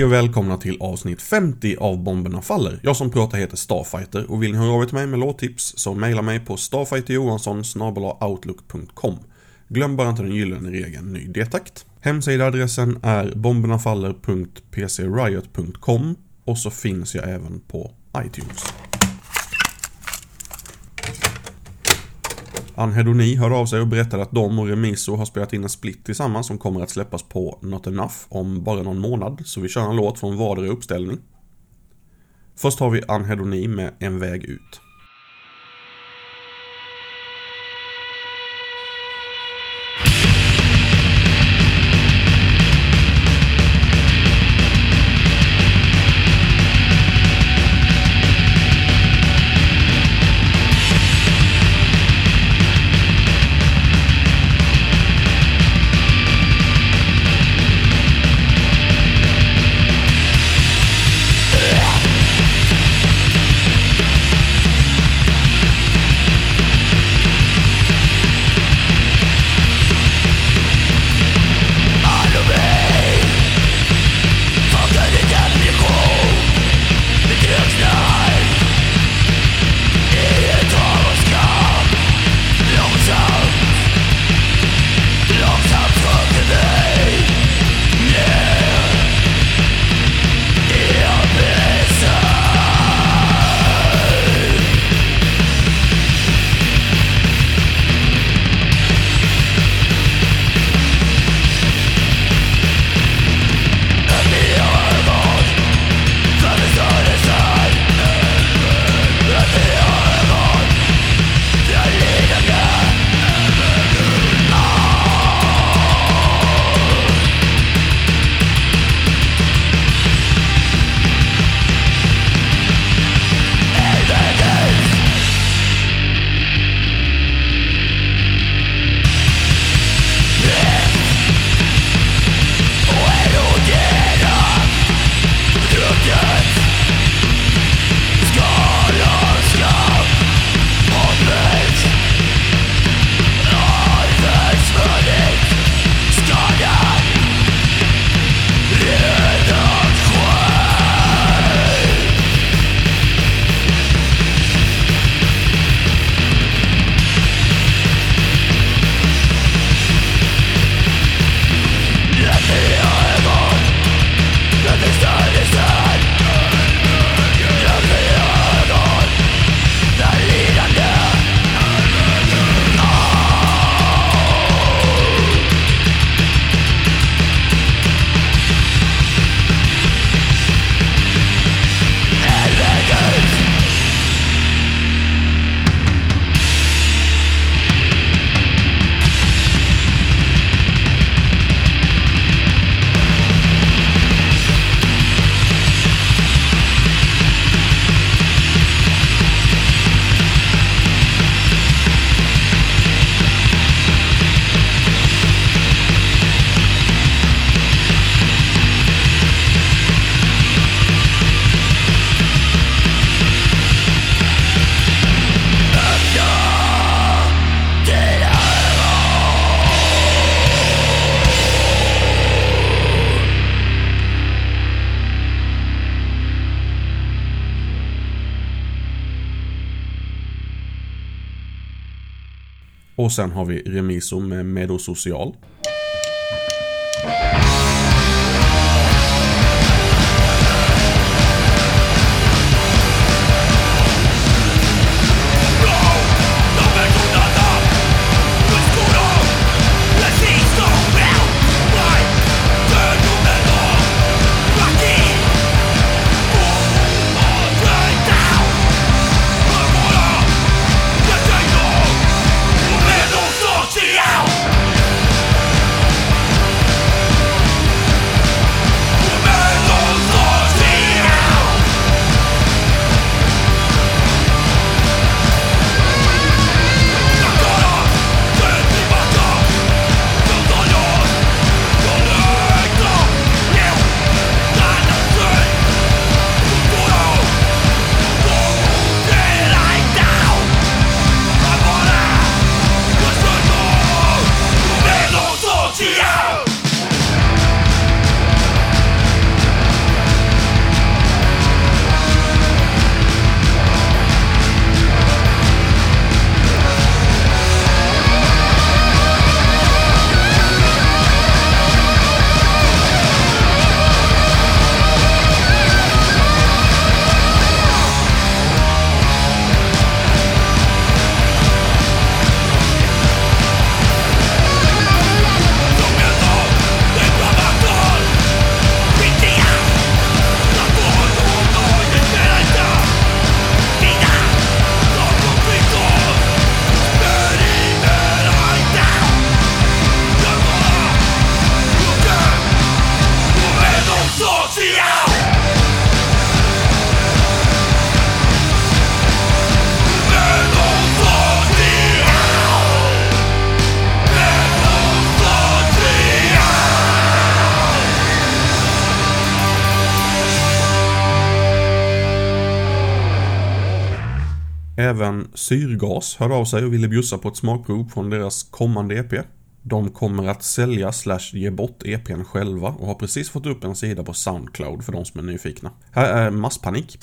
Hej och välkomna till avsnitt 50 av Bomberna Faller. Jag som pratar heter Starfighter och vill ni höra av er till mig med låttips så mejla mig på StarfighterJohansson.outlook.com Glöm bara inte den gyllene regeln ny detakt. Hemsidaadressen är bombernafaller.pcriot.com och så finns jag även på iTunes. Anhedoni hörde av sig och berättade att de och Remiso har spelat in en split tillsammans som kommer att släppas på Not Enough om bara någon månad, så vi kör en låt från vardera uppställning. Först har vi Anhedoni med En väg ut. Och sen har vi Remiso med Medosocial. Även Syrgas hörde av sig och ville bjussa på ett smakprov från deras kommande EP. De kommer att sälja slash ge bort EPn själva och har precis fått upp en sida på Soundcloud för de som är nyfikna. Här är Masspanik.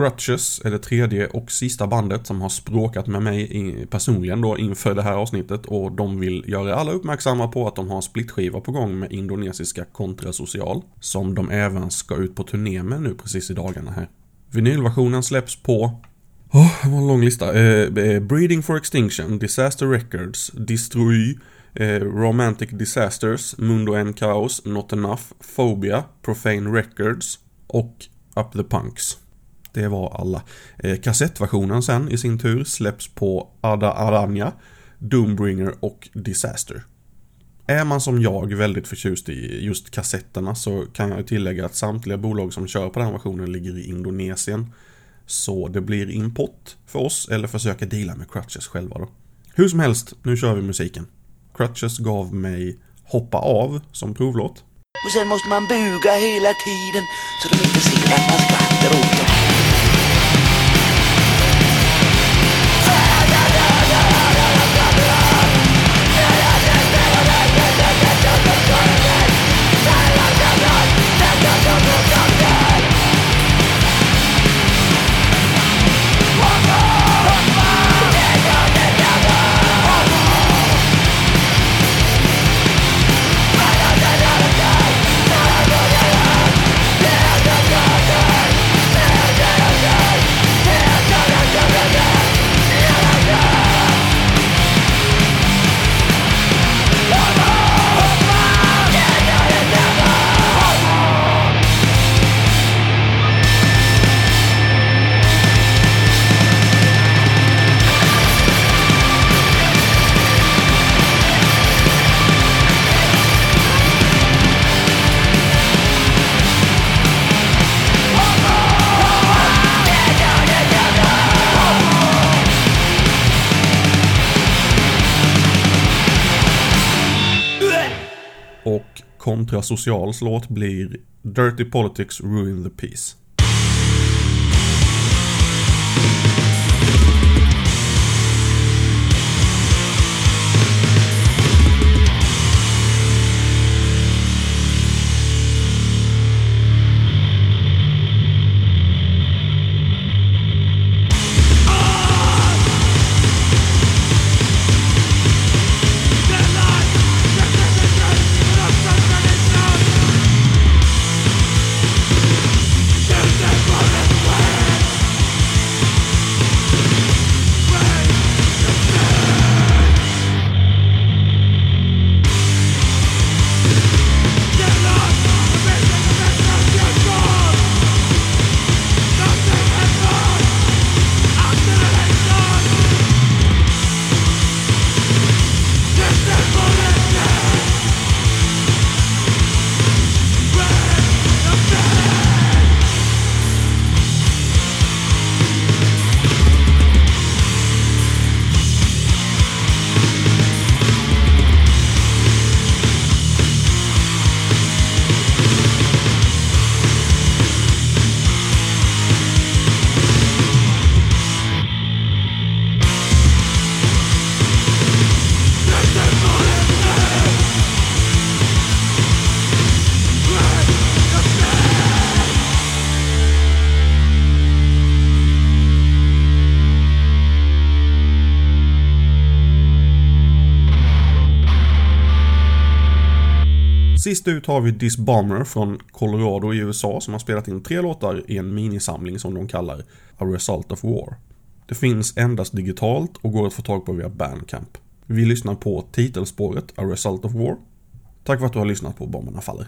Crutches är det tredje och sista bandet som har språkat med mig personligen då inför det här avsnittet och de vill göra alla uppmärksamma på att de har en splitskiva på gång med indonesiska Kontrasocial som de även ska ut på turné med nu precis i dagarna här. Vinylversionen släpps på Åh, oh, det var en lång lista. Eh, eh, Breeding for Extinction, Disaster Records, Destroy, eh, Romantic Disasters, Mundo N Chaos, Not Enough, Phobia, Profane Records och Up the Punks. Det var alla. Eh, kassettversionen sen i sin tur släpps på Ada Aranya, Doombringer och Disaster. Är man som jag väldigt förtjust i just kassetterna så kan jag tillägga att samtliga bolag som kör på den versionen ligger i Indonesien. Så det blir import för oss eller försöka deala med Crutches själva då. Hur som helst, nu kör vi musiken. Crutches gav mig Hoppa av som provlåt. Och sen måste man buga hela tiden så de inte ser att man skrattar åt dem. Socials låt blir Dirty Politics Ruin the Peace. Sist ut har vi Disbomber från Colorado i USA som har spelat in tre låtar i en minisamling som de kallar A Result of War. Det finns endast digitalt och går att få tag på via Bandcamp. Vi lyssnar på titelspåret A Result of War. Tack för att du har lyssnat på Bomberna Faller.